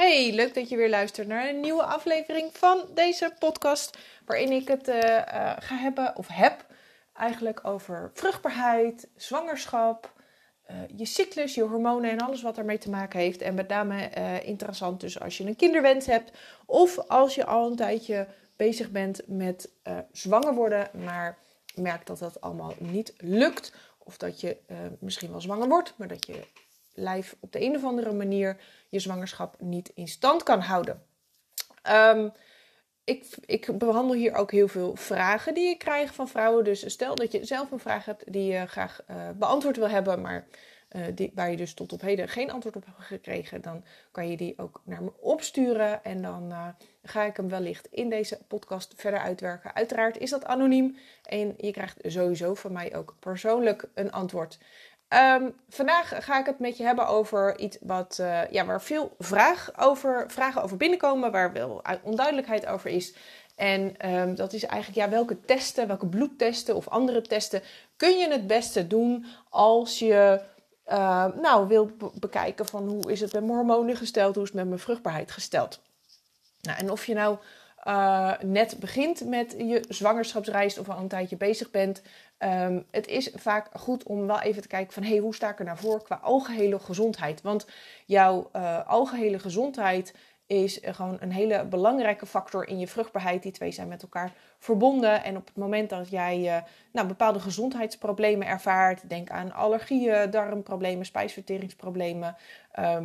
Hey, leuk dat je weer luistert naar een nieuwe aflevering van deze podcast. Waarin ik het uh, uh, ga hebben, of heb, eigenlijk over vruchtbaarheid, zwangerschap, uh, je cyclus, je hormonen en alles wat ermee te maken heeft. En met name interessant dus als je een kinderwens hebt of als je al een tijdje bezig bent met zwanger worden, maar merkt dat dat allemaal niet lukt. Of dat je misschien wel zwanger wordt, maar dat je lijf op de een of andere manier je zwangerschap niet in stand kan houden. Ehm, ik, ik, behandel hier ook heel veel vragen die ik krijg van vrouwen. Dus stel dat je zelf een vraag hebt die je graag uh, beantwoord wil hebben, maar uh, die, waar je dus tot op heden geen antwoord op hebt gekregen, dan kan je die ook naar me opsturen. En dan uh, ga ik hem wellicht in deze podcast verder uitwerken. Uiteraard is dat anoniem en je krijgt sowieso van mij ook persoonlijk een antwoord. Um, vandaag ga ik het met je hebben over iets wat, uh, ja, waar veel vraag over, vragen over binnenkomen, waar wel onduidelijkheid over is. En um, dat is eigenlijk, ja, welke testen, welke bloedtesten of andere testen kun je het beste doen als je uh, nou, wil bekijken van hoe is het met mijn hormonen gesteld, hoe is het met mijn vruchtbaarheid gesteld. Nou, en of je nou uh, net begint met je zwangerschapsreis of al een tijdje bezig bent, Um, het is vaak goed om wel even te kijken van hey, hoe sta ik er naar voor qua algehele gezondheid. Want jouw uh, algehele gezondheid is gewoon een hele belangrijke factor in je vruchtbaarheid. Die twee zijn met elkaar verbonden. En op het moment dat jij uh, nou, bepaalde gezondheidsproblemen ervaart, denk aan allergieën, darmproblemen, spijsverteringsproblemen, uh,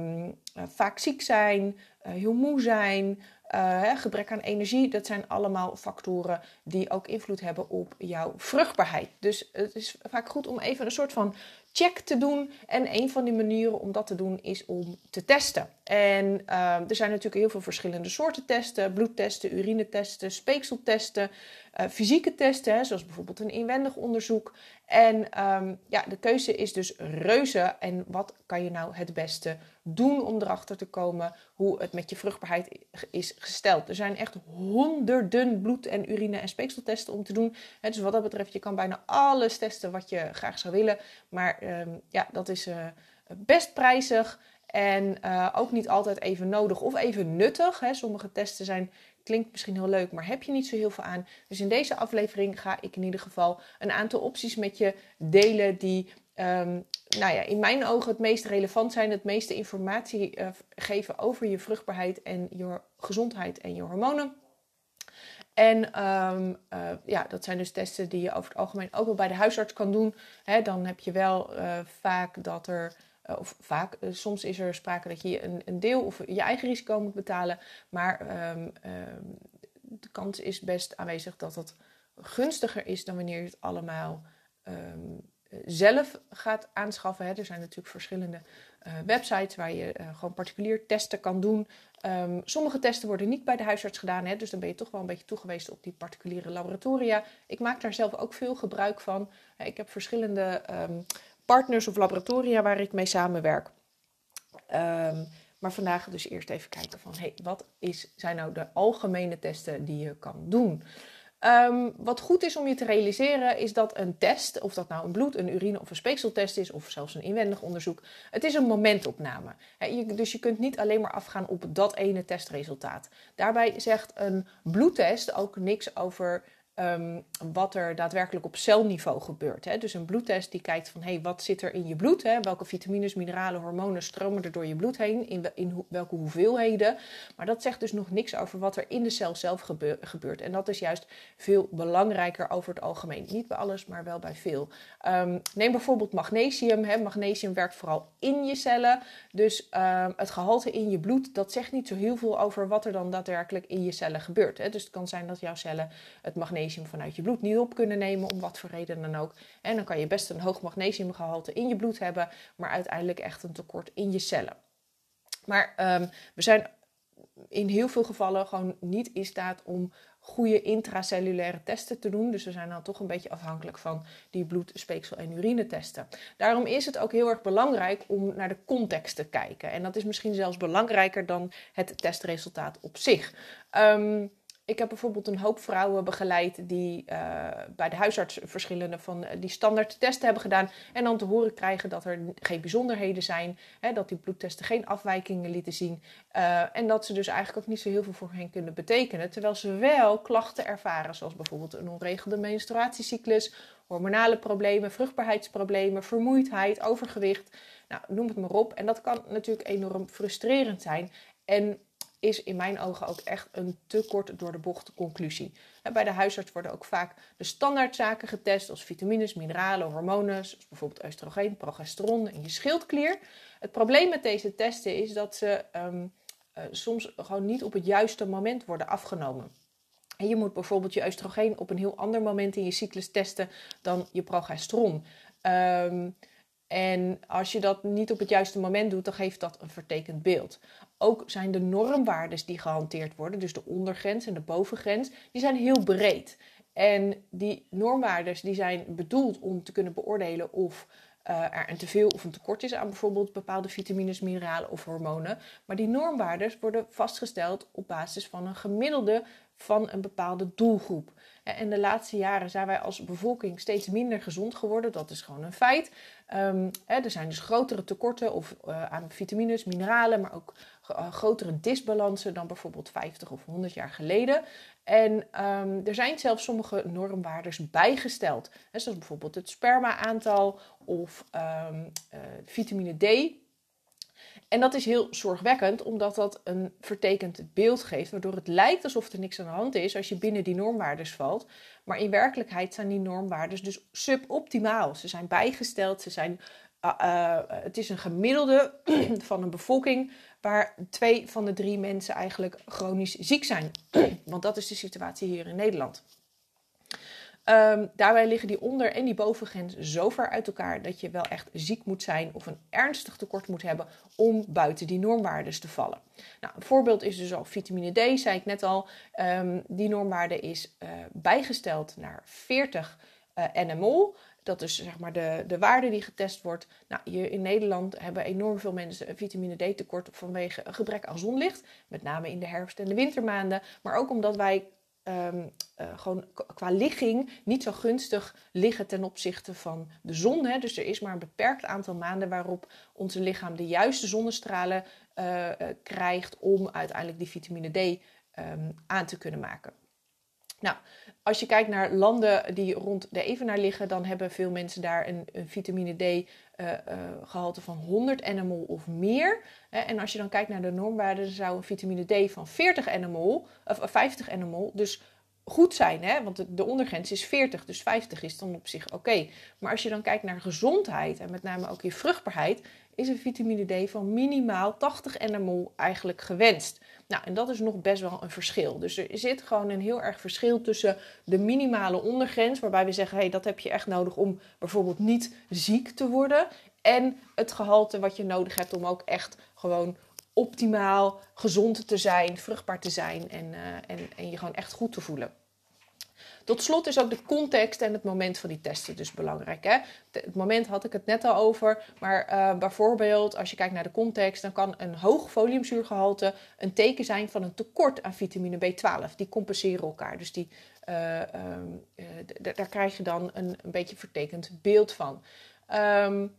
vaak ziek zijn, heel moe zijn, uh, gebrek aan energie, dat zijn allemaal factoren die ook invloed hebben op jouw vruchtbaarheid. Dus het is vaak goed om even een soort van check te doen. En een van die manieren om dat te doen is om te testen. En uh, er zijn natuurlijk heel veel verschillende soorten testen: bloedtesten, urinetesten, speekseltesten, uh, fysieke testen, hè, zoals bijvoorbeeld een inwendig onderzoek. En um, ja, de keuze is dus reuze. En wat kan je nou het beste doen om erachter te komen hoe het met je vruchtbaarheid is gesteld? Er zijn echt honderden bloed- en urine- en speekseltesten om te doen. Dus wat dat betreft, je kan bijna alles testen wat je graag zou willen. Maar um, ja, dat is uh, best prijzig. En uh, ook niet altijd even nodig of even nuttig. Hè. Sommige testen zijn Klinkt misschien heel leuk, maar heb je niet zo heel veel aan. Dus in deze aflevering ga ik in ieder geval een aantal opties met je delen die um, nou ja, in mijn ogen het meest relevant zijn, het meeste informatie uh, geven over je vruchtbaarheid en je gezondheid en je hormonen. En um, uh, ja, dat zijn dus testen die je over het algemeen ook wel bij de huisarts kan doen. Dan heb je wel uh, vaak dat er of vaak, soms is er sprake dat je een, een, deel of je eigen risico moet betalen. Maar um, de kans is best aanwezig dat het gunstiger is dan wanneer je het allemaal zelf gaat aanschaffen. Hè. Er zijn natuurlijk verschillende uh, websites waar je gewoon particulier testen kan doen. sommige testen worden niet bij de huisarts gedaan, hè, dus dan ben je toch wel een beetje toegewezen op die particuliere laboratoria. Ik maak daar zelf ook veel gebruik van. Ik heb verschillende partners of laboratoria waar ik mee samenwerk. Um, maar vandaag dus eerst even kijken van hey, wat is, zijn nou de algemene testen die je kan doen. Um, wat goed is om je te realiseren is dat een test, of dat nou een bloed, een urine of een speekseltest is, of zelfs een inwendig onderzoek, het is een momentopname. Dus je kunt niet alleen maar afgaan op dat ene testresultaat. Daarbij zegt een bloedtest ook niks over um, wat er daadwerkelijk op celniveau gebeurt. Hè. Dus een bloedtest die kijkt van hey, wat zit er in je bloed? Hè? Welke vitamines, mineralen, hormonen stromen er door je bloed heen? In, in welke hoeveelheden? Maar dat zegt dus nog niks over wat er in de cel zelf gebe gebeurt. En dat is juist veel belangrijker over het algemeen. Niet bij alles, maar wel bij veel. Um, neem bijvoorbeeld magnesium. Hè. Magnesium werkt vooral in je cellen. Dus um, het gehalte in je bloed, dat zegt niet zo heel veel over wat er dan daadwerkelijk in je cellen gebeurt. Hè. Dus het kan zijn dat jouw cellen het magnesium vanuit je bloed niet op kunnen nemen, om wat voor reden dan ook. En dan kan je best een hoog magnesiumgehalte in je bloed hebben, maar uiteindelijk echt een tekort in je cellen. Maar um, we zijn in heel veel gevallen gewoon niet in staat om goede intracellulaire testen te doen. Dus we zijn dan toch een beetje afhankelijk van die bloed-, speeksel- en urinetesten. Daarom is het ook heel erg belangrijk om naar de context te kijken. En dat is misschien zelfs belangrijker dan het testresultaat op zich. Um, ik heb bijvoorbeeld een hoop vrouwen begeleid die uh, bij de huisarts verschillende van uh, die standaard testen hebben gedaan. En dan te horen krijgen dat er geen bijzonderheden zijn. Hè, dat die bloedtesten geen afwijkingen lieten zien. Uh, en dat ze dus eigenlijk ook niet zo heel veel voor hen kunnen betekenen. Terwijl ze wel klachten ervaren, zoals bijvoorbeeld een onregelde menstruatiecyclus, hormonale problemen, vruchtbaarheidsproblemen, vermoeidheid, overgewicht. Nou, noem het maar op. En dat kan natuurlijk enorm frustrerend zijn. En is in mijn ogen ook echt een te kort door de bocht conclusie. Bij de huisarts worden ook vaak de standaardzaken getest, als vitamines, mineralen, hormonen, zoals bijvoorbeeld oestrogeen, progesteron en je schildklier. Het probleem met deze testen is dat ze um, uh, soms gewoon niet op het juiste moment worden afgenomen. En je moet bijvoorbeeld je oestrogeen op een heel ander moment in je cyclus testen dan je progesteron. Um, en als je dat niet op het juiste moment doet, dan geeft dat een vertekend beeld. Ook zijn de normwaardes die gehanteerd worden, dus de ondergrens en de bovengrens, die zijn heel breed. En die normwaardes die zijn bedoeld om te kunnen beoordelen of uh, er een teveel of een tekort is aan bijvoorbeeld bepaalde vitamines, mineralen of hormonen. Maar die normwaardes worden vastgesteld op basis van een gemiddelde van een bepaalde doelgroep. En de laatste jaren zijn wij als bevolking steeds minder gezond geworden. Dat is gewoon een feit. Um, er zijn dus grotere tekorten of, aan vitamines, mineralen, maar ook grotere disbalansen dan bijvoorbeeld 50 of 100 jaar geleden. En um, er zijn zelfs sommige normwaardes bijgesteld. Hè, zoals bijvoorbeeld het sperma-aantal of um, uh, vitamine D. En dat is heel zorgwekkend, omdat dat een vertekend beeld geeft, waardoor het lijkt alsof er niks aan de hand is als je binnen die normwaardes valt. Maar in werkelijkheid zijn die normwaardes dus suboptimaal. Ze zijn bijgesteld, ze zijn, uh, het is een gemiddelde van een bevolking waar twee van de drie mensen eigenlijk chronisch ziek zijn. Want dat is de situatie hier in Nederland. Um, daarbij liggen die onder- en die bovengrens zo ver uit elkaar dat je wel echt ziek moet zijn of een ernstig tekort moet hebben om buiten die normwaardes te vallen. Nou, een voorbeeld is dus al vitamine D, zei ik net al. Um, die normwaarde is uh, bijgesteld naar 40 uh, nmol. Dat is zeg maar de, de waarde die getest wordt. Nou, hier in Nederland hebben enorm veel mensen een vitamine D tekort vanwege gebrek aan zonlicht. Met name in de herfst- en de wintermaanden. Maar ook omdat wij um, uh, gewoon qua ligging niet zo gunstig liggen ten opzichte van de zon. Hè. Dus er is maar een beperkt aantal maanden waarop onze lichaam de juiste zonnestralen uh, uh, krijgt om uiteindelijk die vitamine D um, aan te kunnen maken. Nou, als je kijkt naar landen die rond de evenaar liggen, dan hebben veel mensen daar een, vitamine D uh, uh, gehalte van 100 nmol of meer. En als je dan kijkt naar de normwaarde, dan zou een vitamine D van 40 nmol, of 50 nmol, dus goed zijn. Hè? Want de, de ondergrens is 40, dus 50 is dan op zich oké. Maar als je dan kijkt naar gezondheid en met name ook je vruchtbaarheid, is een vitamine D van minimaal 80 nmol eigenlijk gewenst. Nou, en dat is nog best wel een verschil. Dus er zit gewoon een heel erg verschil tussen de minimale ondergrens, waarbij we zeggen: hé, hey, dat heb je echt nodig om bijvoorbeeld niet ziek te worden. En het gehalte wat je nodig hebt om ook echt gewoon optimaal gezond te zijn, vruchtbaar te zijn en, uh, en, en je gewoon echt goed te voelen. Tot slot is ook de context en het moment van die testen dus belangrijk. Hè? Het moment had ik het net al over, maar uh, bijvoorbeeld als je kijkt naar de context, dan kan een hoog foliumzuurgehalte een teken zijn van een tekort aan vitamine B12. Die compenseren elkaar, dus die, uh, um, daar krijg je dan een, een beetje vertekend beeld van. Um,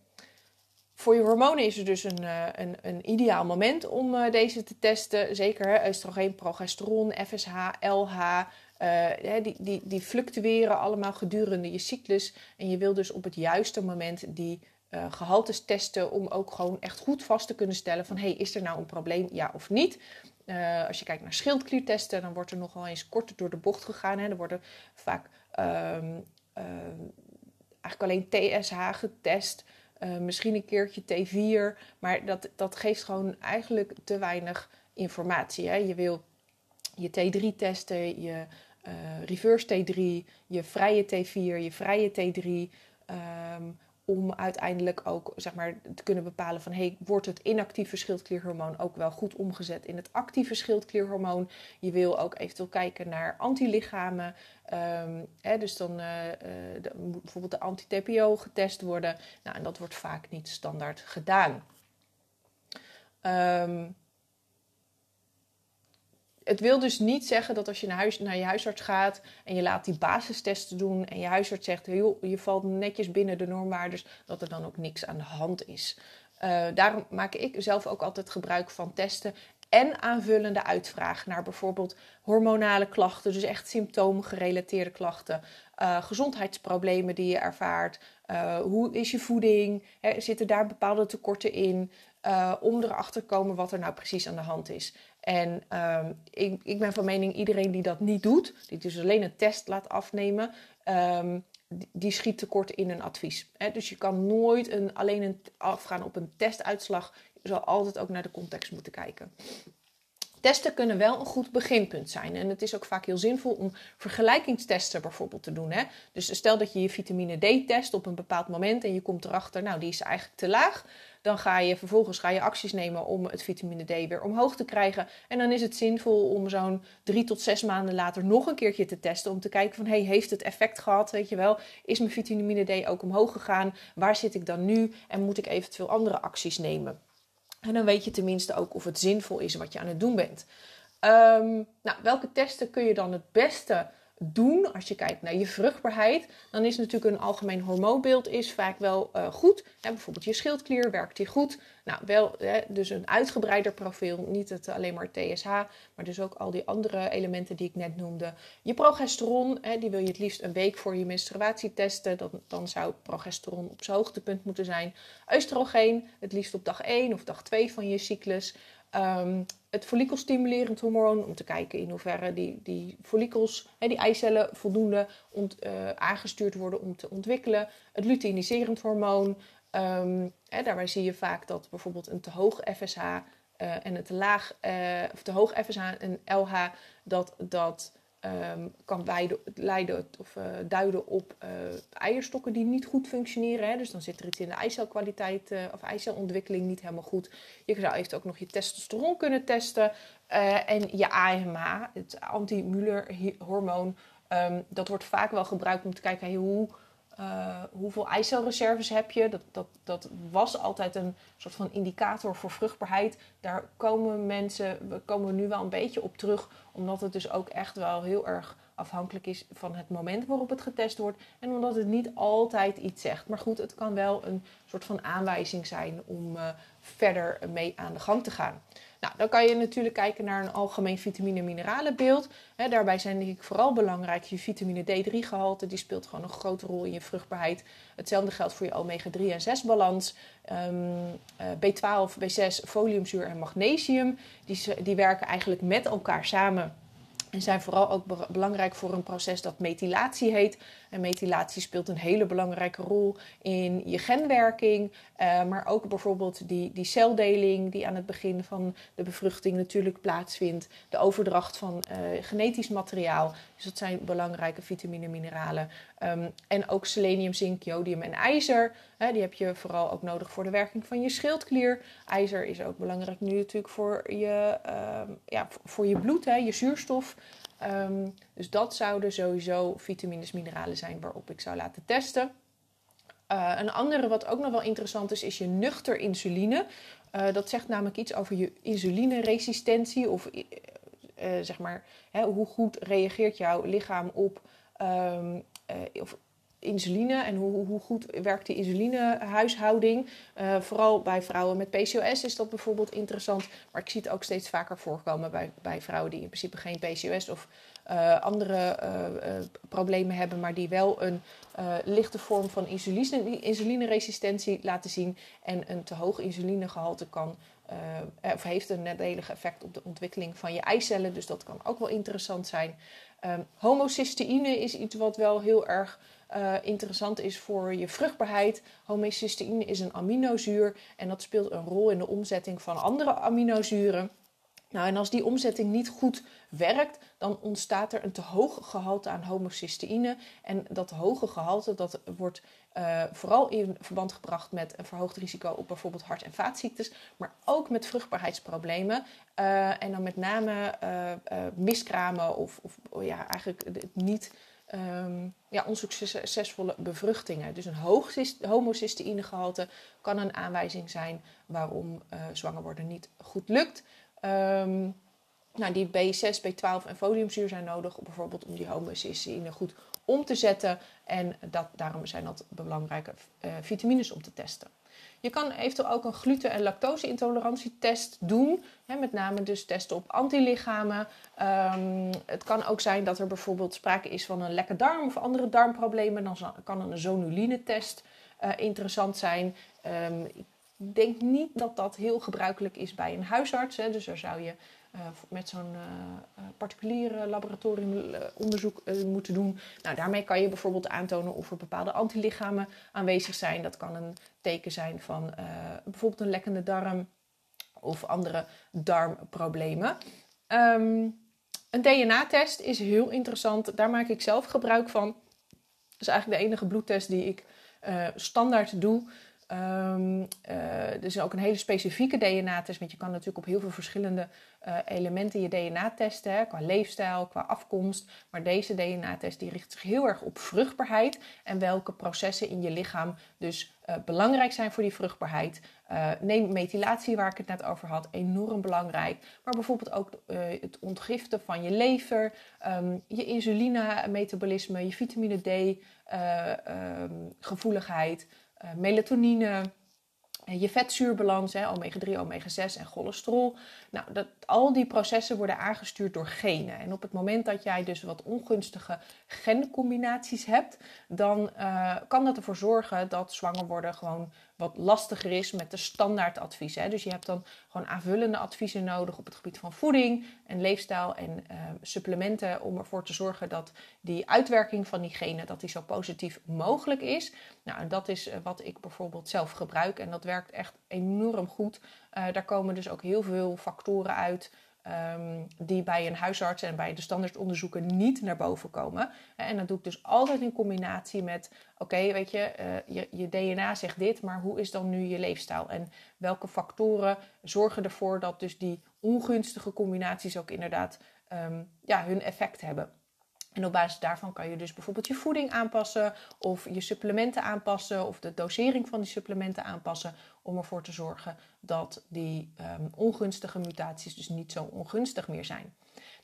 voor je hormonen is er dus een, een, een ideaal moment om deze te testen. Zeker hè, oestrogeen, progesteron, FSH, LH. Uh, die, die, die fluctueren allemaal gedurende je cyclus. En je wil dus op het juiste moment die uh, gehaltes testen om ook gewoon echt goed vast te kunnen stellen van hey, is er nou een probleem, ja of niet. Uh, als je kijkt naar schildkliertesten, dan wordt er nogal eens korter door de bocht gegaan. Hè. Er worden vaak um, um, eigenlijk alleen TSH getest. Misschien een keertje T4, maar dat, dat geeft gewoon eigenlijk te weinig informatie. Hè. Je wil je T3 testen, je uh, reverse T3, je vrije T4, je vrije T3. Um, om uiteindelijk ook zeg maar, te kunnen bepalen van hey, wordt het inactieve schildklierhormoon ook wel goed omgezet in het actieve schildklierhormoon. Je wil ook eventueel kijken naar antilichamen. Um, hè, dus dan uh, de, moet bijvoorbeeld de anti-TPO getest worden. Nou, en dat wordt vaak niet standaard gedaan. Um, het wil dus niet zeggen dat als je naar, huis, naar je huisarts gaat en je laat die basistesten doen en je huisarts zegt, joh, je valt netjes binnen de normwaardes, dat er dan ook niks aan de hand is. Uh, daarom maak ik zelf ook altijd gebruik van testen en aanvullende uitvraag naar bijvoorbeeld hormonale klachten, dus echt symptoomgerelateerde klachten, uh, gezondheidsproblemen die je ervaart, uh, hoe is je voeding, He, zitten daar bepaalde tekorten in, om erachter te komen wat er nou precies aan de hand is. En uh, ik, ik, ben van mening, iedereen die dat niet doet, die dus alleen een test laat afnemen, um, die schiet tekort in een advies. Dus je kan nooit een, alleen een, afgaan op een testuitslag. Je zal altijd ook naar de context moeten kijken. Testen kunnen wel een goed beginpunt zijn. En het is ook vaak heel zinvol om vergelijkingstesten bijvoorbeeld te doen. Hè? Dus stel dat je je vitamine D test op een bepaald moment en je komt erachter, nou die is eigenlijk te laag. Dan ga je vervolgens ga je acties nemen om het vitamine D weer omhoog te krijgen. En dan is het zinvol om zo'n drie tot zes maanden later nog een keertje te testen. Om te kijken van, hey, heeft het effect gehad? Weet je wel, is mijn vitamine D ook omhoog gegaan? Waar zit ik dan nu? En moet ik eventueel andere acties nemen? En dan weet je tenminste ook of het zinvol is wat je aan het doen bent. Um, nou, welke testen kun je dan het beste doen als je kijkt naar je vruchtbaarheid? Dan is natuurlijk een algemeen hormoonbeeld is vaak wel uh, goed. Bijvoorbeeld je schildklier, werkt die goed? Nou, wel hè, dus een uitgebreider profiel, niet het, alleen maar TSH, maar dus ook al die andere elementen die ik net noemde. Je progesteron, hè, die wil je het liefst een week voor je menstruatie testen. Dan, dan zou progesteron op zijn hoogtepunt moeten zijn. Oestrogeen, het liefst op dag 1 of dag 2 van je cyclus. Um, het follikelstimulerend hormoon, om te kijken in hoeverre die, die follikels, hè, die eicellen, voldoende uh, aangestuurd worden om te ontwikkelen. Het luteiniserend hormoon, um, hè, daarbij zie je vaak dat bijvoorbeeld een te hoog FSH uh, en een te laag, uh, of te hoog FSH en LH, dat dat um, kan leiden, leiden of uh, duiden op uh, eierstokken die niet goed functioneren. Hè. Dus dan zit er iets in de eicelkwaliteit uh, of eicelontwikkeling niet helemaal goed. Je zou eventueel ook nog je testosteron kunnen testen. en je AMH, het anti-Muller hormoon, um, dat wordt vaak wel gebruikt om te kijken hoe uh, hoeveel eicelreserves heb je? Dat, dat, dat was altijd een soort van indicator voor vruchtbaarheid. Daar komen mensen, we komen nu wel een beetje op terug, omdat het dus ook echt wel heel erg afhankelijk is van het moment waarop het getest wordt en omdat het niet altijd iets zegt. Maar goed, het kan wel een soort van aanwijzing zijn om uh, verder mee aan de gang te gaan. Nou, dan kan je natuurlijk kijken naar een algemeen vitamine-mineralenbeeld. daarbij zijn denk ik vooral belangrijk je vitamine D3-gehalte. Die speelt gewoon een grote rol in je vruchtbaarheid. Hetzelfde geldt voor je omega-3 en 6-balans. Um, uh, B12, B6, foliumzuur en magnesium. Die, die werken eigenlijk met elkaar samen en zijn vooral ook belangrijk voor een proces dat methylatie heet. En methylatie speelt een hele belangrijke rol in je genwerking. Uh, maar ook bijvoorbeeld die, die celdeling die aan het begin van de bevruchting natuurlijk plaatsvindt. De overdracht van uh, genetisch materiaal. Dus dat zijn belangrijke vitamine, mineralen. Um, en ook selenium, zink, jodium en ijzer. Uh, die heb je vooral ook nodig voor de werking van je schildklier. IJzer is ook belangrijk nu natuurlijk voor je, ja, voor je bloed, hè, je zuurstof. Um, dus dat zouden sowieso vitamines, mineralen zijn waarop ik zou laten testen. Uh, een andere wat ook nog wel interessant is, is je nuchter insuline. Uh, dat zegt namelijk iets over je insulineresistentie of uh, zeg maar hè, hoe goed reageert jouw lichaam op um, of insuline en hoe, hoe goed werkt die insulinehuishouding. Uh, vooral bij vrouwen met PCOS is dat bijvoorbeeld interessant. Maar ik zie het ook steeds vaker voorkomen bij, bij vrouwen die in principe geen PCOS of uh, andere uh, problemen hebben, maar die wel een lichte vorm van insuline, insulineresistentie laten zien. En een te hoog insulinegehalte kan of heeft een nadelig effect op de ontwikkeling van je eicellen. Dus dat kan ook wel interessant zijn. Um, homocysteïne is iets wat wel heel erg uh, interessant is voor je vruchtbaarheid. Homocysteïne is een aminozuur en dat speelt een rol in de omzetting van andere aminozuren. Nou, en als die omzetting niet goed werkt, dan ontstaat er een te hoog gehalte aan homocysteïne. En dat hoge gehalte dat wordt uh, vooral in verband gebracht met een verhoogd risico op bijvoorbeeld hart- en vaatziektes, maar ook met vruchtbaarheidsproblemen. Uh, en dan met name miskramen of, of ja, eigenlijk niet um, ja, onsuccesvolle bevruchtingen. Dus een hoog homocysteïnegehalte kan een aanwijzing zijn waarom uh, zwanger worden niet goed lukt. Um, Nou, die B6, B12 en foliumzuur zijn nodig, bijvoorbeeld om die homocysteïne goed om te zetten. En dat, daarom zijn dat belangrijke uh, vitamines om te testen. Je kan eventueel ook een gluten- en lactose-intolerantietest doen. Hè, met name dus testen op antilichamen. Um, het kan ook zijn dat er bijvoorbeeld sprake is van een lekke darm of andere darmproblemen. Dan kan een zonuline-test uh, interessant zijn. Um, ik denk niet dat dat heel gebruikelijk is bij een huisarts. Hè, dus daar zou je uh, met zo'n uh, particuliere laboratoriumonderzoek moeten doen. Nou, daarmee kan je bijvoorbeeld aantonen of er bepaalde antilichamen aanwezig zijn. Dat kan een teken zijn van bijvoorbeeld een lekkende darm of andere darmproblemen. Um, een DNA-test is heel interessant. Daar maak ik zelf gebruik van. Dat is eigenlijk de enige bloedtest die ik standaard doe. Um, er is ook een hele specifieke DNA-test, want je kan natuurlijk op heel veel verschillende uh, elementen je DNA testen, hè, qua leefstijl, qua afkomst. Maar deze DNA-test die richt zich heel erg op vruchtbaarheid en welke processen in je lichaam dus uh, belangrijk zijn voor die vruchtbaarheid. neem methylatie, waar ik het net over had, enorm belangrijk. Maar bijvoorbeeld ook het ontgiften van je lever, um, je insuline-metabolisme, je vitamine D, um, gevoeligheid. Uh, melatonine, uh, je vetzuurbalans, omega-3, omega-6 en cholesterol. Nou, dat, al die processen worden aangestuurd door genen. En op het moment dat jij dus wat ongunstige gencombinaties hebt, dan uh, kan dat ervoor zorgen dat zwanger worden gewoon wat lastiger is met de standaardadviezen. Dus je hebt dan gewoon aanvullende adviezen nodig op het gebied van voeding en leefstijl en uh, supplementen om ervoor te zorgen dat die uitwerking van die genen dat die zo positief mogelijk is. Nou, dat is uh, wat ik bijvoorbeeld zelf gebruik en dat werkt echt enorm goed. Uh, daar komen dus ook heel veel factoren uit Um, die bij een huisarts en bij de standaardonderzoeken niet naar boven komen. En dat doe ik dus altijd in combinatie met: oké, weet je, uh, je, je, DNA zegt dit, maar hoe is dan nu je leefstijl? En welke factoren zorgen ervoor dat dus die ongunstige combinaties ook inderdaad um, ja, hun effect hebben? En op basis daarvan kan je dus bijvoorbeeld je voeding aanpassen of je supplementen aanpassen of de dosering van die supplementen aanpassen om ervoor te zorgen dat die um, ongunstige mutaties dus niet zo ongunstig meer zijn.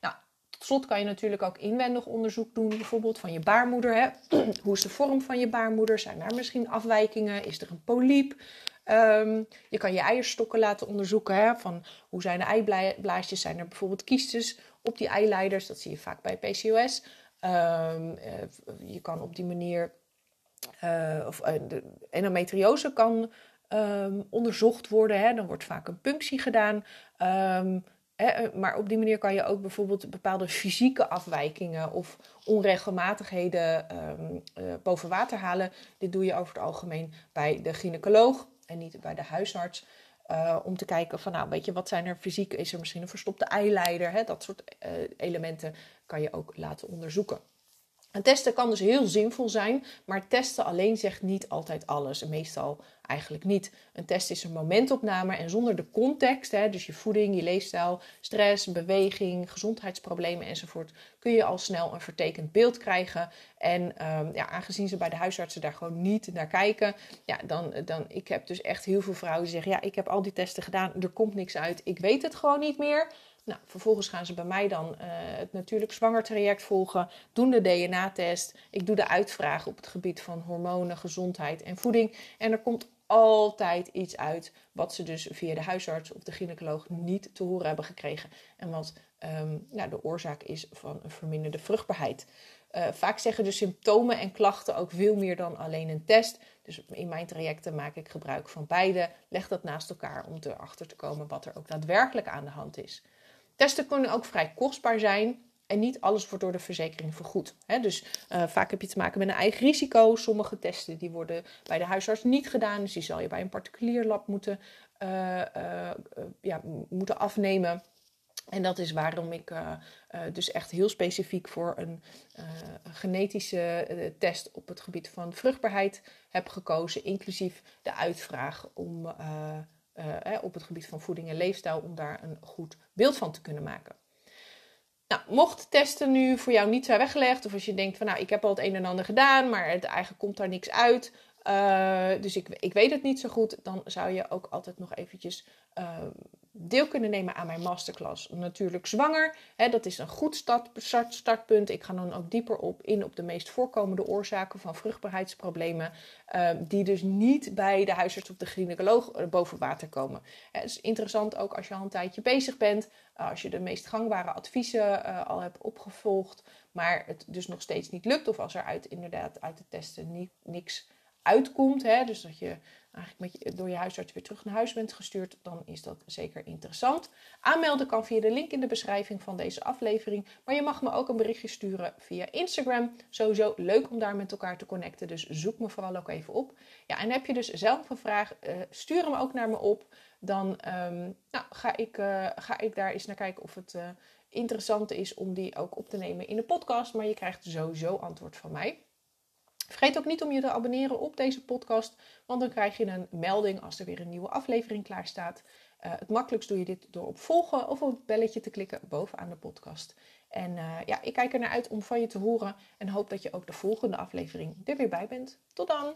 Nou, tot slot kan je natuurlijk ook inwendig onderzoek doen, bijvoorbeeld van je baarmoeder. Hè? Hoe is de vorm van je baarmoeder? Zijn daar misschien afwijkingen? Is er een polyp? Um, je kan je eierstokken laten onderzoeken. Hè? Van hoe zijn de eiblaasjes? Zijn er bijvoorbeeld kiestes op die eileiders? Dat zie je vaak bij PCOS. Um, je kan op die manier, uh, of de endometriose kan um, onderzocht worden. Hè. Dan wordt vaak een punctie gedaan. Um, hè, maar op die manier kan je ook bijvoorbeeld bepaalde fysieke afwijkingen of onregelmatigheden boven water halen. Dit doe je over het algemeen bij de gynaecoloog en niet bij de huisarts. Uh, om te kijken van, nou, weet je, wat zijn er fysiek? Is er misschien een verstopte eileider? Hè? Dat soort uh, elementen kan je ook laten onderzoeken. Een testen kan dus heel zinvol zijn, maar testen alleen zegt niet altijd alles. En meestal eigenlijk niet. Een test is een momentopname en zonder de context, hè, dus je voeding, je leefstijl, stress, beweging, gezondheidsproblemen enzovoort, kun je al snel een vertekend beeld krijgen. En um, ja, aangezien ze bij de huisartsen daar gewoon niet naar kijken, ja, dan, dan ik heb dus echt heel veel vrouwen die zeggen, ja, ik heb al die testen gedaan, er komt niks uit, ik weet het gewoon niet meer. Nou, vervolgens gaan ze bij mij dan uh, het natuurlijk zwanger traject volgen, doen de DNA-test. Ik doe de uitvragen op het gebied van hormonen, gezondheid en voeding. En er komt altijd iets uit wat ze dus via de huisarts of de gynaecoloog niet te horen hebben gekregen. En wat um, nou, de oorzaak is van een verminderde vruchtbaarheid. Uh, vaak zeggen de symptomen en klachten ook veel meer dan alleen een test. Dus in mijn trajecten maak ik gebruik van beide. Leg dat naast elkaar om erachter te komen wat er ook daadwerkelijk aan de hand is. Testen kunnen ook vrij kostbaar zijn. En niet alles wordt door de verzekering vergoed. Dus uh, vaak heb je te maken met een eigen risico. Sommige testen die worden bij de huisarts niet gedaan. Dus die zal je bij een particulier lab moeten, uh, uh, ja, moeten afnemen. En dat is waarom ik dus echt heel specifiek voor een genetische test op het gebied van vruchtbaarheid heb gekozen. Inclusief de uitvraag om uh, op het gebied van voeding en leefstijl om daar een goed beeld van te kunnen maken. Nou, mocht testen nu voor jou niet zijn weggelegd, of als je denkt van nou, ik heb al het een en ander gedaan, maar het eigenlijk komt daar niks uit, uh, dus ik, ik weet het niet zo goed, dan zou je ook altijd nog eventjes uh, deel kunnen nemen aan mijn masterclass Natuurlijk Zwanger. dat is een goed start, startpunt. Ik ga dan ook dieper op in op de meest voorkomende oorzaken van vruchtbaarheidsproblemen. Ehm, die dus niet bij de huisarts of de gynaecoloog eh, boven water komen. Het is interessant ook als je al een tijdje bezig bent. Eh, als je de meest gangbare adviezen uh, al hebt opgevolgd. Maar het dus nog steeds niet lukt. Of als er uit, inderdaad uit de testen niet, niks uitkomt. Hè, dus dat je eigenlijk met door je huisarts weer terug naar huis bent gestuurd, dan is dat zeker interessant. Aanmelden kan via de link in de beschrijving van deze aflevering. Maar je mag me ook een berichtje sturen via Instagram. Sowieso leuk om daar met elkaar te connecten, dus zoek me vooral ook even op. Ja, en heb je dus zelf een vraag, uh, stuur hem ook naar me op. Dan um, nou, ga, ik, uh, ga ik daar eens naar kijken of het uh, interessant is om die ook op te nemen in de podcast. Maar je krijgt sowieso antwoord van mij. Vergeet ook niet om je te abonneren op deze podcast, want dan krijg je een melding als er weer een nieuwe aflevering klaar staat. Uh, het makkelijkst doe je dit door op volgen of op het belletje te klikken bovenaan de podcast. En uh, ja, ik kijk er naar uit om van je te horen en hoop dat je ook de volgende aflevering er weer bij bent. Tot dan!